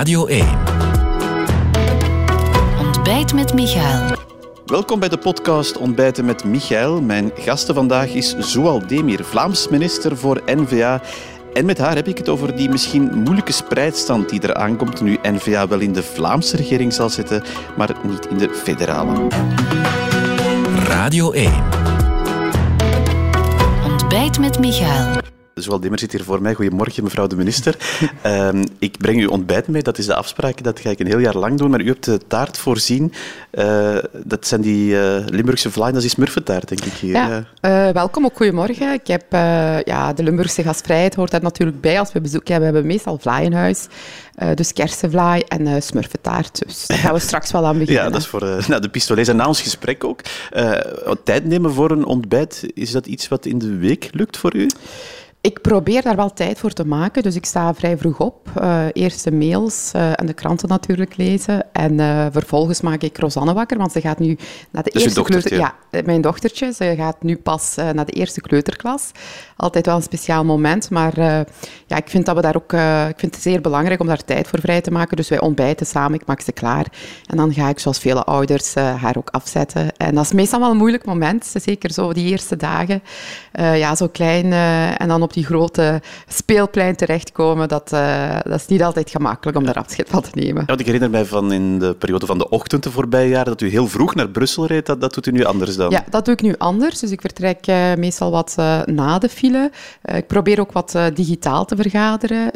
Radio 1. Ontbijt met Michael. Welkom bij de podcast Ontbijten met Michael. Mijn gasten vandaag is Zoal Demir, Vlaams minister voor NVA. En met haar heb ik het over die misschien moeilijke spreidstand die er aankomt nu NVA wel in de Vlaamse regering zal zitten, maar niet in de federale. Radio 1. Ontbijt met Michael. Zoal Demmer zit hier voor mij. Goedemorgen, mevrouw de minister. Ehm, ik breng u ontbijt mee. Dat is de afspraak. Dat ga ik een heel jaar lang doen. Maar u hebt de taart voorzien. Eh, dat zijn die uh, Limburgse vlaai. Dat is smurfentaart, denk ik. Hier. Ja, eh, welkom. Ook goedemorgen. Ik heb ja, de Limburgse gastvrijheid hoort daar natuurlijk bij als we bezoek hebben. We hebben meestal vlaai in huis. dus kersenvlaai en smurfentaart. Dus daar gaan we straks wel aan beginnen. Ja, dat is voor nou, de pistolets. En na ons gesprek ook. tijd nemen voor een ontbijt, is dat iets wat in de week lukt voor u? Ik probeer daar wel tijd voor te maken, dus ik sta vrij vroeg op. Uh, eerst de mails uh, en de kranten natuurlijk lezen. En uh, vervolgens maak ik Rosanne wakker, want ze gaat nu naar de dus eerste kleuter. Ja, mijn dochtertje. Ze gaat nu pas naar de eerste kleuterklas. Altijd wel een speciaal moment, maar ja, ik vind dat we daar ook... ik vind het zeer belangrijk om daar tijd voor vrij te maken. Dus wij ontbijten samen, ik maak ze klaar. En dan ga ik, zoals vele ouders, haar ook afzetten. En dat is meestal wel een moeilijk moment, zeker zo die eerste dagen. ja, zo klein en dan op op die grote speelplein terechtkomen, dat, uh, dat is niet altijd gemakkelijk om daar afscheid van te nemen. Ja, ik herinner mij van in de periode van de ochtend de voorbije jaren dat u heel vroeg naar Brussel reed. Dat, dat doet u nu anders dan? Ja, dat doe ik nu anders. Dus ik vertrek uh, meestal wat uh, na de file. ik probeer ook wat digitaal te vergaderen,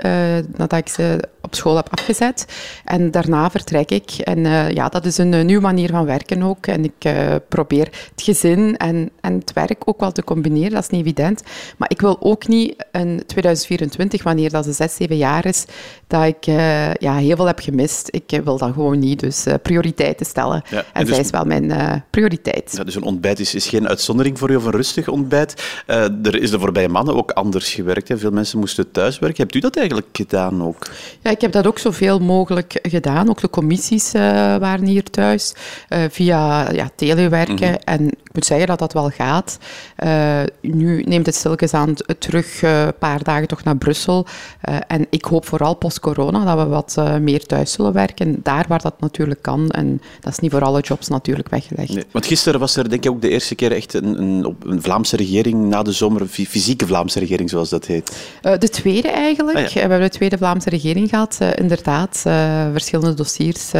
nadat ik ze op school heb afgezet. En daarna vertrek ik. En ja, dat is een nieuwe manier van werken ook. En ik probeer het gezin en, en het werk ook wel te combineren. Dat is niet evident. Maar ik wil ook niet in 2024, wanneer dat ze zes, zeven jaar is, dat ik uh, ja, heel veel heb gemist. Ik eh, wil dat gewoon niet. Dus prioriteiten stellen. Ja, en, en dus, zij is wel mijn prioriteit. Ja, dus een ontbijt is, is geen uitzondering voor u of een rustig ontbijt. er is de voorbije mannen ook anders gewerkt. Hè. Veel mensen moesten thuiswerken. Hebt u dat eigenlijk gedaan ook? Ja, ik heb dat ook zoveel mogelijk gedaan. Ook de commissies waren hier thuis via ja, telewerken. Mm -hmm. En ik moet zeggen dat dat wel gaat. nu neemt het stilletjes aan terug een paar dagen toch naar Brussel. En ik hoop vooral post-corona dat we wat meer thuis zullen werken. Daar waar dat natuurlijk kan. En dat is niet voor alle jobs natuurlijk weggelegd. Nee, want gisteren was er denk ik ook de eerste keer echt een, een, een Vlaamse regering na de zomer, een fysieke Vlaamse regering zoals dat heet. De tweede eigenlijk. Ah, ja. We hebben de tweede Vlaamse regering gehad. Inderdaad, verschillende dossiers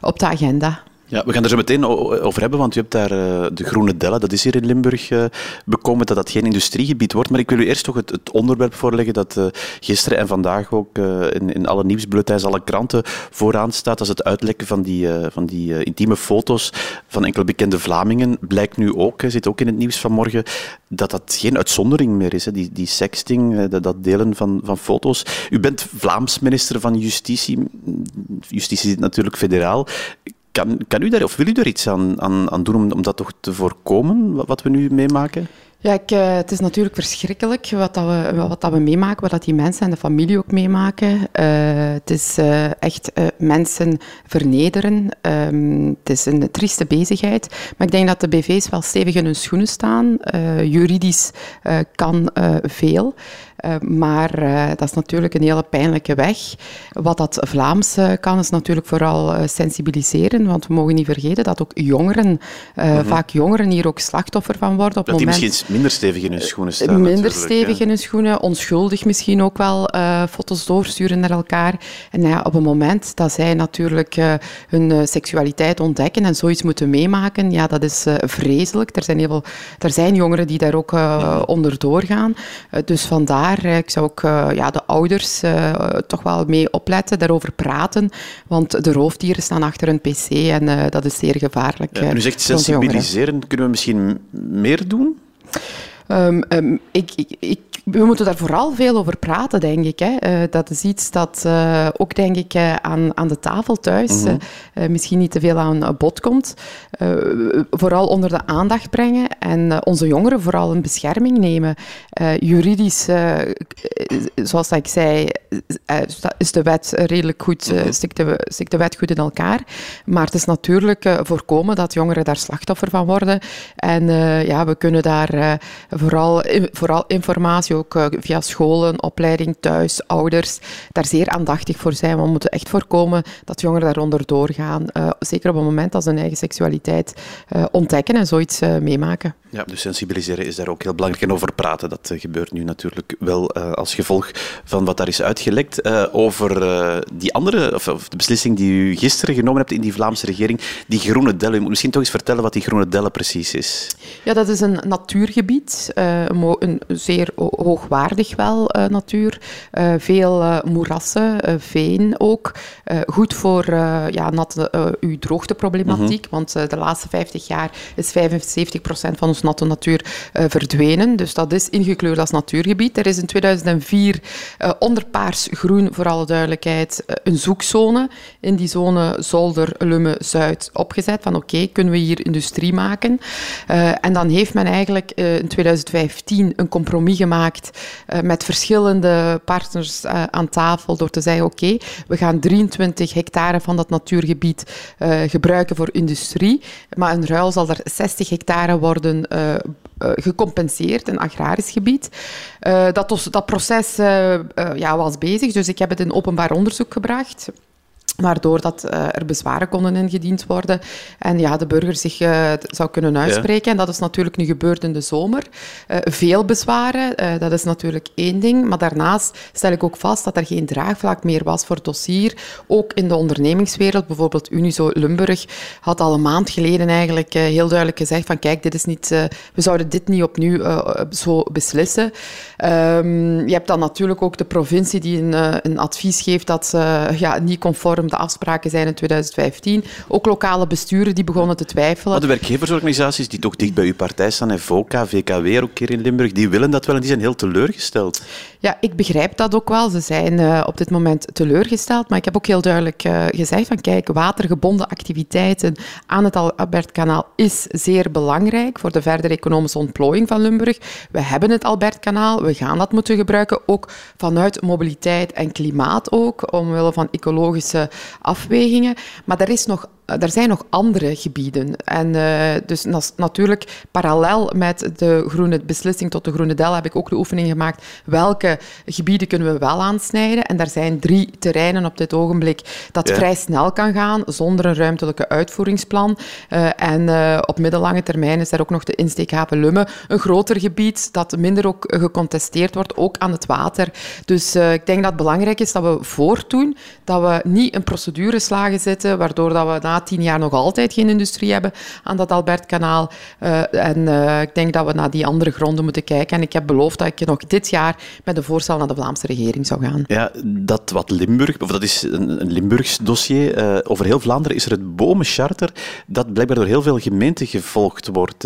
op de agenda. Ja, we gaan er zo meteen over hebben, want u hebt daar uh, de Groene Della, dat is hier in Limburg uh, bekomen, dat dat geen industriegebied wordt. Maar ik wil u eerst toch het, onderwerp voorleggen dat uh, gisteren en vandaag ook in, in alle nieuwsbulletins, alle kranten vooraan staat. Is het uitlekken van die, van die intieme foto's van enkele bekende Vlamingen. Blijkt nu ook, zit ook in het nieuws vanmorgen, dat dat geen uitzondering meer is. Hè. Die, die sexting, dat, dat delen van, van foto's. U bent Vlaams minister van Justitie. Justitie zit natuurlijk federaal. Kan, kan u daar, of wil u daar iets aan, aan, aan doen om, dat toch te voorkomen, wat we nu meemaken? Ja, ik, uh, het is natuurlijk verschrikkelijk wat, dat we, wat dat we meemaken, wat die mensen en de familie ook meemaken. Uh, het is uh, echt mensen vernederen. Um, het is een trieste bezigheid. Maar ik denk dat de BV's wel stevig in hun schoenen staan. juridisch kan veel. Uh, maar uh, dat is natuurlijk een hele pijnlijke weg. Wat dat Vlaams uh, kan, is natuurlijk vooral sensibiliseren. Want we mogen niet vergeten dat ook jongeren, mm -hmm. vaak jongeren hier ook slachtoffer van worden. Op dat moment... die misschien minder stevig in hun schoenen staan. Minder stevig ja. in hun schoenen, onschuldig misschien ook wel foto's doorsturen naar elkaar. En ja, op het moment dat zij natuurlijk hun seksualiteit ontdekken en zoiets moeten meemaken, ja, dat is vreselijk. Er zijn, heel veel, er zijn jongeren die daar ook onder doorgaan. dus vandaar ik zou ook uh, ja, de ouders uh, toch wel mee opletten, daarover praten. Want de roofdieren staan achter een pc en dat is zeer gevaarlijk. Ja, u zegt sensibiliseren, kunnen we misschien meer doen? Um, um, ik, ik, ik, we moeten daar vooral veel over praten, denk ik. Hè. Uh, dat is iets dat uh, ook, denk ik, uh, aan, aan de tafel thuis mm -hmm. misschien niet te veel aan bod komt. vooral onder de aandacht brengen en onze jongeren vooral een bescherming nemen. juridisch, zoals ik zei, is de wet redelijk goed, stikt, de, stikt de wet goed in elkaar. Maar het is natuurlijk voorkomen dat jongeren daar slachtoffer van worden. En ja, we kunnen daar vooral, vooral informatie, ook via scholen, opleiding, thuis, ouders, daar zeer aandachtig voor zijn. We moeten echt voorkomen dat jongeren daaronder doorgaan. zeker op het moment dat ze hun eigen seksualiteit ontdekken en zoiets meemaken. Ja, dus sensibiliseren is daar ook heel belangrijk. En over praten, dat gebeurt nu natuurlijk wel als gevolg van wat daar is uitgelekt. over die andere, of, of, de beslissing die u gisteren genomen hebt in die Vlaamse regering, die groene dellen. U moet misschien toch eens vertellen wat die groene dellen precies is. Ja, dat is een natuurgebied, uh, een zeer hoogwaardig wel uh, natuur. Uh, veel moerassen, veen ook. goed voor ja, natte, uw droogteproblematiek, mm want de laatste 50 jaar is 75% van ons natte natuur verdwenen. Dus dat is ingekleurd als natuurgebied. Er is in 2004 onder paars groen, voor alle duidelijkheid, een zoekzone. In die zone Zolder, Lumme, Zuid opgezet. Van oké, kunnen we hier industrie maken? En dan heeft men eigenlijk in 2015 een compromis gemaakt uh, met verschillende partners aan tafel door te zeggen oké, we gaan 23 hectare van dat natuurgebied gebruiken voor industrie, maar in ruil zal er 60 hectare worden gecompenseerd, een agrarisch gebied. dat, dat proces ja, was bezig, dus ik heb het in openbaar onderzoek gebracht waardoor dat, uh, er bezwaren konden ingediend worden en ja, de burger zich uh, zou kunnen uitspreken. En dat is natuurlijk nu gebeurd in de zomer. Uh, veel bezwaren, dat is natuurlijk één ding. Maar daarnaast stel ik ook vast dat er geen draagvlak meer was voor het dossier. Ook in de ondernemingswereld, bijvoorbeeld Unizo Lumburg had al een maand geleden eigenlijk heel duidelijk gezegd van kijk, dit is niet, we zouden dit niet opnieuw zo beslissen. Um, je hebt dan natuurlijk ook de provincie die een, een advies geeft dat ja, niet conform de afspraken zijn in 2015. Ook lokale besturen die begonnen te twijfelen. Maar de werkgeversorganisaties die toch dicht bij uw partij staan, en VOCA, VKW ook hier in Limburg, die willen dat wel en die zijn heel teleurgesteld. Ja, ik begrijp dat ook wel. Ze zijn uh, op dit moment teleurgesteld. Maar ik heb ook heel duidelijk uh, gezegd van kijk, watergebonden activiteiten aan het Albertkanaal is zeer belangrijk voor de verdere economische ontplooiing van Limburg. We hebben het Albertkanaal, we gaan dat moeten gebruiken, ook vanuit mobiliteit en klimaat ook, omwille van ecologische afwegingen. Maar er is nog er zijn nog andere gebieden. En uh, dus natuurlijk, parallel met de groene beslissing tot de groene del heb ik ook de oefening gemaakt welke gebieden kunnen we wel aansnijden. En daar zijn drie terreinen op dit ogenblik dat vrij snel kan gaan, zonder een ruimtelijke uitvoeringsplan. Uh, en uh, op middellange termijn is er ook nog de insteekhaven Lumme, een groter gebied dat minder ook gecontesteerd wordt, ook aan het water. Dus ik denk dat het belangrijk is dat we voortdoen, dat we niet een procedure slagen zitten, waardoor dat we na tien jaar nog altijd geen industrie hebben aan dat Albertkanaal. Uh, en uh, ik denk dat we naar die andere gronden moeten kijken. En ik heb beloofd dat ik nog dit jaar met een voorstel naar de Vlaamse regering zou gaan. Ja, dat wat Limburg, of dat is een, een Limburgs dossier. Uh, over heel Vlaanderen is er het bomencharter dat blijkbaar door heel veel gemeenten gevolgd wordt.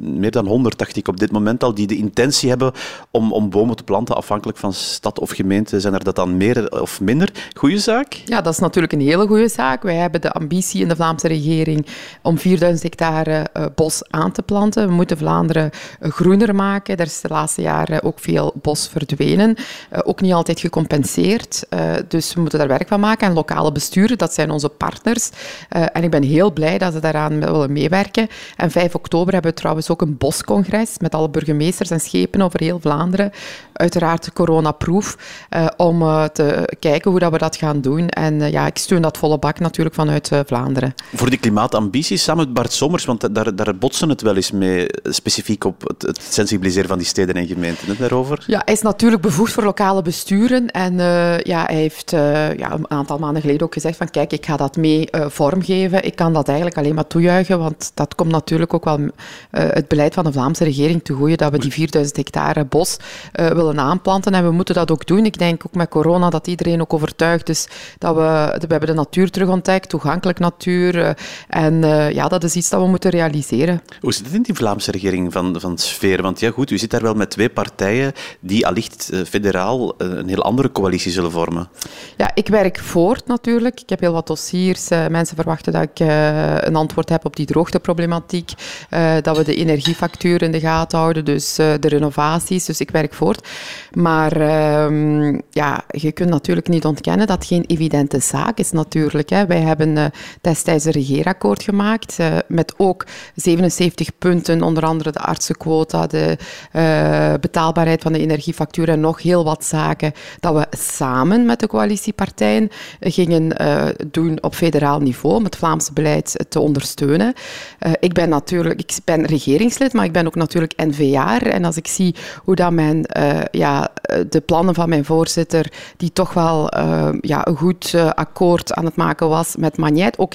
meer dan 100 dacht ik op dit moment al, die de intentie hebben om, om bomen te planten. Afhankelijk van stad of gemeente zijn er dat dan meer of minder. Goeie zaak? Ja, dat is natuurlijk een hele goede zaak. Wij hebben de ambitie in de Vlaamse regering om 4000 hectare uh, bos aan te planten. We moeten Vlaanderen uh, groener maken. Er is de laatste jaren ook veel bos verdwenen. Uh, ook niet altijd gecompenseerd. dus we moeten daar werk van maken. En lokale besturen, dat zijn onze partners. en ik ben heel blij dat ze daaraan willen meewerken. En 5 oktober hebben we trouwens ook een boscongres met alle burgemeesters en schepen over heel Vlaanderen. Uiteraard coronaproof, om te kijken hoe dat we dat gaan doen. En ja, ik steun dat volle bak natuurlijk vanuit Vlaanderen. Voor die klimaatambities, samen met Bart Sommers, want daar, daar botsen het wel eens mee, specifiek op het, het sensibiliseren van die steden en gemeenten. Hè, daarover? Ja, hij is natuurlijk bevoegd voor lokale besturen. En uh, ja, hij heeft uh, ja, een aantal maanden geleden ook gezegd van kijk, ik ga dat mee uh, vormgeven. Ik kan dat eigenlijk alleen maar toejuichen, want dat komt natuurlijk ook wel het beleid van de Vlaamse regering te goeie, dat we die 4000 hectare bos willen aanplanten. En we moeten dat ook doen. Ik denk ook met corona dat iedereen ook overtuigd is dat we, we hebben de natuur terug ontdekt, toegankelijk natuur, eh, en eh, ja, dat is iets dat we moeten realiseren. Hoe zit het in die Vlaamse regering van, van sfeer? Want ja, goed, u zit daar wel met twee partijen die allicht uh, federaal een heel andere coalitie zullen vormen. Ja, ik werk voort natuurlijk. Ik heb heel wat dossiers. mensen verwachten dat ik een antwoord heb op die droogteproblematiek. dat we de energiefactuur in de gaten houden, dus de renovaties. Dus ik werk voort. Maar ehm, ja, je kunt natuurlijk niet ontkennen dat het geen evidente zaak is natuurlijk. Hè. Wij hebben destijds een regeerakkoord gemaakt, uh, met ook 77 punten, onder andere de artsenquota, de uh, betaalbaarheid van de energiefactuur en nog heel wat zaken, dat we samen met de coalitiepartijen gingen doen op federaal niveau om het Vlaamse beleid te ondersteunen. ik ben natuurlijk, ik ben regeringslid, maar ik ben ook natuurlijk NVA. En als ik zie hoe dat mijn, ja, de plannen van mijn voorzitter, die toch wel ja, een goed akkoord aan het maken was met Magnet, ook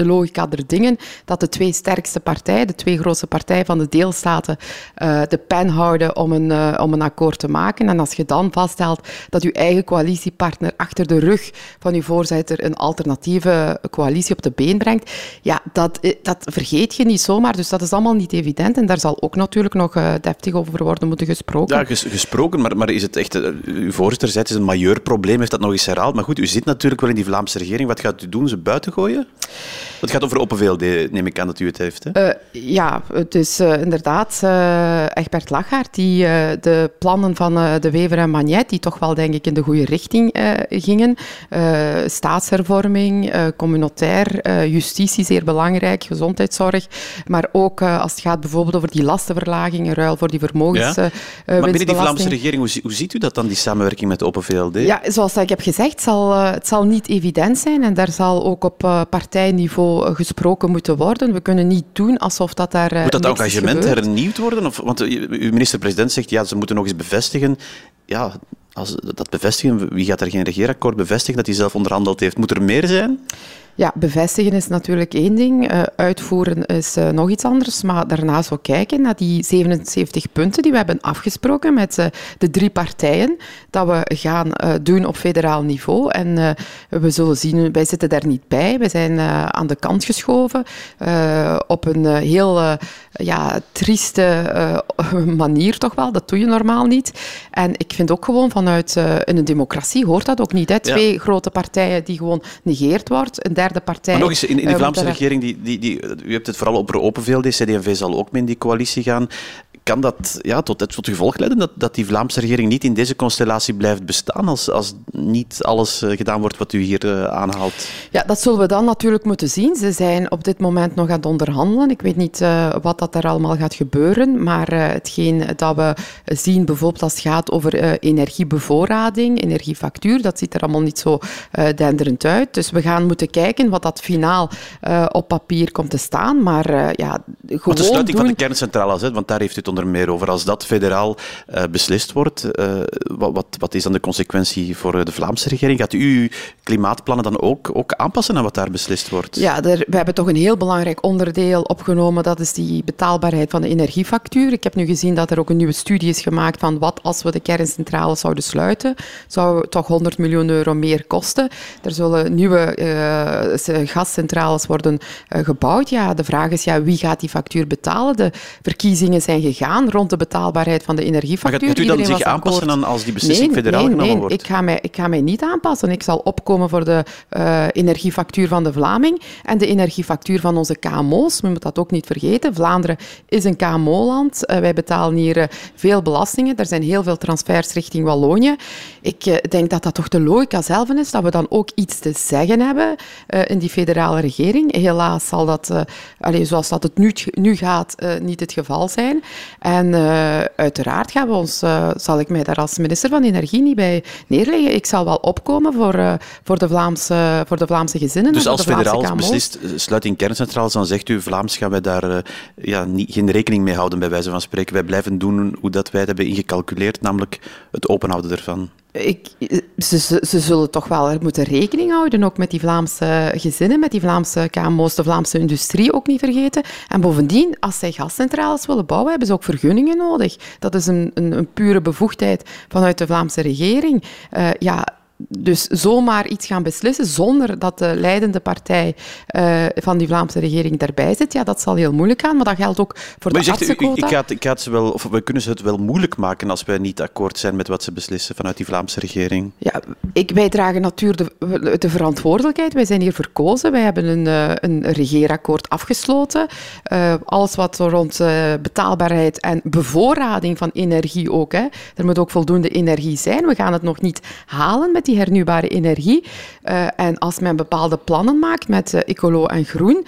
de logica der dingen, dat de twee sterkste partijen, de twee grootste partijen van de deelstaten, uh, de pen houden om een, uh, om een akkoord te maken. En als je dan vaststelt dat je eigen coalitiepartner achter de rug van je voorzitter een alternatieve coalitie op de been brengt, ja, dat, eh, dat vergeet je niet zomaar. Dus dat is allemaal niet evident. En daar zal ook natuurlijk nog deftig over worden moeten gesproken. Ja, ges gesproken, maar, maar is het echt... Uw voorzitter zei het is een majeur probleem, heeft dat nog eens herhaald. Maar goed, u zit natuurlijk wel in die Vlaamse regering. Wat gaat u doen? Ze buiten gooien? Het gaat over Open VLD, neem ik aan dat u het heeft. Hè? Uh, ja, het is uh, inderdaad uh, Egbert Lachaert die de plannen van de Wever en Magnet, die toch wel denk ik in de goede richting gingen. staatshervorming, communautair, justitie zeer belangrijk, gezondheidszorg. Maar ook als het gaat bijvoorbeeld over die lastenverlaging, ruil voor die vermogens. Ja. maar binnen die Vlaamse regering, hoe, hoe, ziet u dat dan, die samenwerking met Open VLD? Ja, zoals ik heb gezegd, zal, het zal niet evident zijn en daar zal ook op partijniveau gesproken moeten worden. We kunnen niet doen alsof dat daar. Moet dat engagement hernieuwd worden? Of, want uw minister-president zegt ja, ze moeten nog eens bevestigen. Ja, als dat bevestigen, wie gaat er geen regeerakkoord bevestigen dat hij zelf onderhandeld heeft? Moet er meer zijn? Ja, bevestigen is natuurlijk één ding. Uh, uitvoeren is uh, nog iets anders. Maar daarnaast ook kijken naar die 77 punten die we hebben afgesproken met uh, de drie partijen. Dat we gaan doen op federaal niveau. En we zullen zien, wij zitten daar niet bij. We zijn aan de kant geschoven. op een heel ja, trieste manier toch wel. Dat doe je normaal niet. En ik vind ook gewoon vanuit in een democratie hoort dat ook niet. Hè? Twee grote partijen die gewoon negeerd wordt. Een derde partij. Maar nog eens, in, in de eh, Vlaamse regering, die, die, die, u hebt het vooral over Open VLD, CD&V zal ook mee in die coalitie gaan kan dat ja, tot het gevolg leiden dat, dat die Vlaamse regering niet in deze constellatie blijft bestaan als, als niet alles uh, gedaan wordt wat u hier uh, aanhaalt? Ja, dat zullen we dan natuurlijk moeten zien. Ze zijn op dit moment nog aan het onderhandelen. Ik weet niet uh, wat dat er allemaal gaat gebeuren, maar hetgeen dat we zien bijvoorbeeld als het gaat over energiebevoorrading, energiefactuur, dat ziet er allemaal niet zo denderend uit. Dus we gaan moeten kijken wat dat finaal op papier komt te staan. Maar ja, gewoon maar de sluiting doen... van de kerncentrales, hè, want daar heeft u het onder meer over. Als dat federaal uh, beslist wordt, uh, wat, wat, wat, is dan de consequentie voor de Vlaamse regering? Gaat u klimaatplannen dan ook, ook aanpassen aan wat daar beslist wordt? Ja, er, we hebben toch een heel belangrijk onderdeel opgenomen, dat is die betaalbaarheid van de energiefactuur. Ik heb nu gezien dat er ook een nieuwe studie is gemaakt van wat als we de kerncentrale zouden sluiten. Zou toch 100 miljoen euro meer kosten. Er zullen nieuwe gascentrales worden gebouwd. Ja, de vraag is, ja, wie gaat die factuur betalen? De verkiezingen zijn gegaan gaan rond de betaalbaarheid van de energiefactuur. Maar gaat u dan zich aanpassen aan als die beslissing nee, federaal nee, genomen nee, Ik ga, mij, ik ga mij niet aanpassen. Ik zal opkomen voor de uh, energiefactuur van de Vlaming en de energiefactuur van onze KMO's. We moeten dat ook niet vergeten. Vlaanderen is een KMO-land. Uh, wij betalen hier uh, veel belastingen. Er zijn heel veel transfers richting Wallonië. Ik denk dat dat toch de logica zelf is, dat we dan ook iets te zeggen hebben in die federale regering. Helaas zal dat, allez, zoals dat het nu, nu gaat, niet het geval zijn. En uh, uiteraard gaan we ons, uh, zal ik mij daar als minister van Energie niet bij neerleggen. Ik zal wel opkomen voor, uh, voor, de, Vlaamse, voor de Vlaamse gezinnen. Dus als federaal beslist sluiting kerncentrales, dan zegt u Vlaams gaan wij daar ja, niet, geen rekening mee houden, bij wijze van spreken. Wij blijven doen hoe dat wij het hebben ingecalculeerd, namelijk het openhouden ervan. Ik, ze, ze, zullen toch wel moeten rekening houden, ook met die Vlaamse gezinnen, met die Vlaamse KMO's, de Vlaamse industrie ook niet vergeten. En bovendien, als zij gascentrales willen bouwen, hebben ze ook vergunningen nodig. Dat is een, een, een pure bevoegdheid vanuit de Vlaamse regering. Uh, ja, dus zomaar iets gaan beslissen zonder dat de leidende partij uh, van die Vlaamse regering daarbij zit, ja, dat zal heel moeilijk gaan. Maar dat geldt ook voor maar de zegt, ik, ik ga ze wel, of we kunnen ze het wel moeilijk maken als wij niet akkoord zijn met wat ze beslissen vanuit die Vlaamse regering. Ja, ik, wij dragen natuurlijk de, de verantwoordelijkheid. Wij zijn hier verkozen. Wij hebben een, uh, een regeerakkoord afgesloten. Uh, alles wat rond betaalbaarheid en bevoorrading van energie ook. Hè. Er moet ook voldoende energie zijn. We gaan het nog niet halen met die hernieuwbare energie. Uh, en als men bepaalde plannen maakt met uh, ecolo en groen,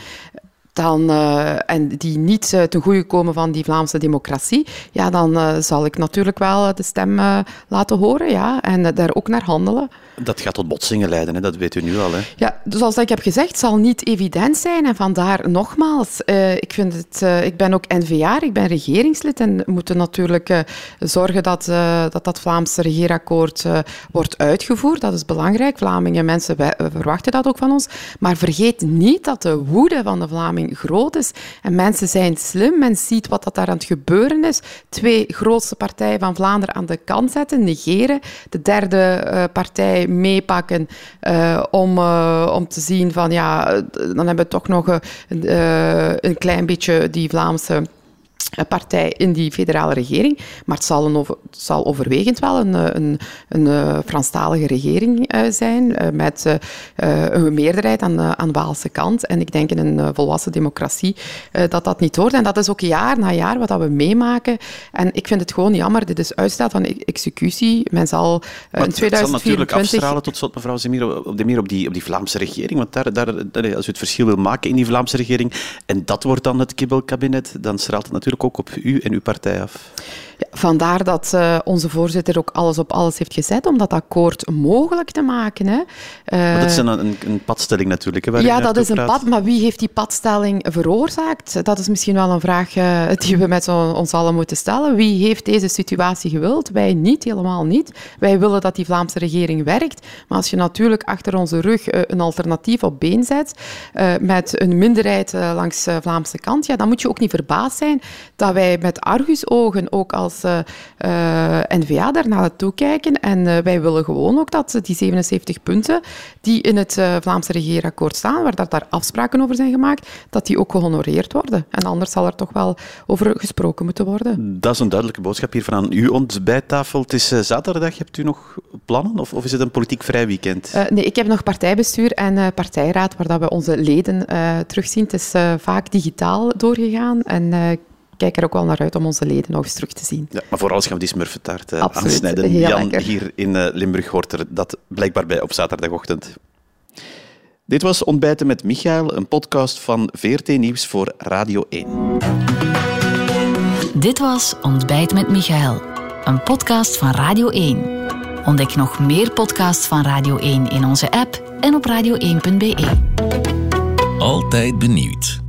dan, uh, en die niet uh, ten goede komen van die Vlaamse democratie, ja, dan uh, zal ik natuurlijk wel de stem laten horen ja, en daar ook naar handelen. Dat gaat tot botsingen leiden, hè? dat weet u nu al. Hè? Ja, zoals ik heb gezegd, zal niet evident zijn. En vandaar nogmaals, ik, vind het, ik ben ook NVA, ik ben regeringslid en we moeten natuurlijk zorgen dat, dat dat Vlaamse regeerakkoord wordt uitgevoerd. Dat is belangrijk. Vlamingen, mensen verwachten dat ook van ons. Maar vergeet niet dat de woede van de Vlamingen groot is. En mensen zijn slim, men ziet wat dat daar aan het gebeuren is. Twee grootste partijen van Vlaanderen aan de kant zetten, negeren. De derde uh, partij meepakken uh, om, uh, om te zien van ja, dan hebben we toch nog een klein beetje die Vlaamse partij in die federale regering. Maar het zal, een over, het zal overwegend wel een, een, een, een eh, Franstalige regering uh, zijn, met een meerderheid aan de aan Waalse kant. En ik denk in een volwassen democratie dat dat niet hoort. En dat is ook jaar na jaar wat dat we meemaken. En ik vind het gewoon jammer. Dit is uitstel van e-, executie. Men zal maar in 2024... Het zal natuurlijk afstralen, tot slot, mevrouw Zemir, op, de meer op, die, op die Vlaamse regering. Want daar, daar, als u het verschil wil maken in die Vlaamse regering, en dat wordt dan het kibbelkabinet, dan straalt het natuurlijk ook op u en uw partij af. Vandaar dat uh, onze voorzitter ook alles op alles heeft gezet om dat akkoord mogelijk te maken. Hè. Uh, dat is een, een, een padstelling natuurlijk. Hè, ja, dat is een pad, maar wie heeft die padstelling veroorzaakt? Dat is misschien wel een vraag uh, die we met ons allen moeten stellen. Wie heeft deze situatie gewild? Wij niet, helemaal niet. Wij willen dat die Vlaamse regering werkt. Maar als je natuurlijk achter onze rug een alternatief op been zet, met een minderheid langs de Vlaamse kant, ja, dan moet je ook niet verbaasd zijn dat wij met argusogen ook als als uh, uh, N-VA daar naartoe kijken. En uh, wij willen gewoon ook dat die 77 punten die in het Vlaamse regeerakkoord staan, waar dat daar afspraken over zijn gemaakt, dat die ook gehonoreerd worden. En anders zal er toch wel over gesproken moeten worden. Dat is een duidelijke boodschap hier van uw ontbijttafel. Het is zaterdag. Hebt u nog plannen of, of is het een politiek vrij weekend? nee, ik heb nog partijbestuur en partijraad waar dat we onze leden terugzien. Het is vaak digitaal doorgegaan en kijk er ook wel naar uit om onze leden nog eens terug te zien. Ja, maar vooral gaan we die smurfentaart uh, aansnijden. Jan, lekker. hier in uh, Limburg hoort er dat blijkbaar bij op zaterdagochtend. Dit was Ontbijten met Michael, een podcast van VRT Nieuws voor Radio 1. Dit was Ontbijt met Michael, een podcast van Radio 1. Ontdek nog meer podcasts van Radio 1 in onze app en op radio1.be. Altijd benieuwd.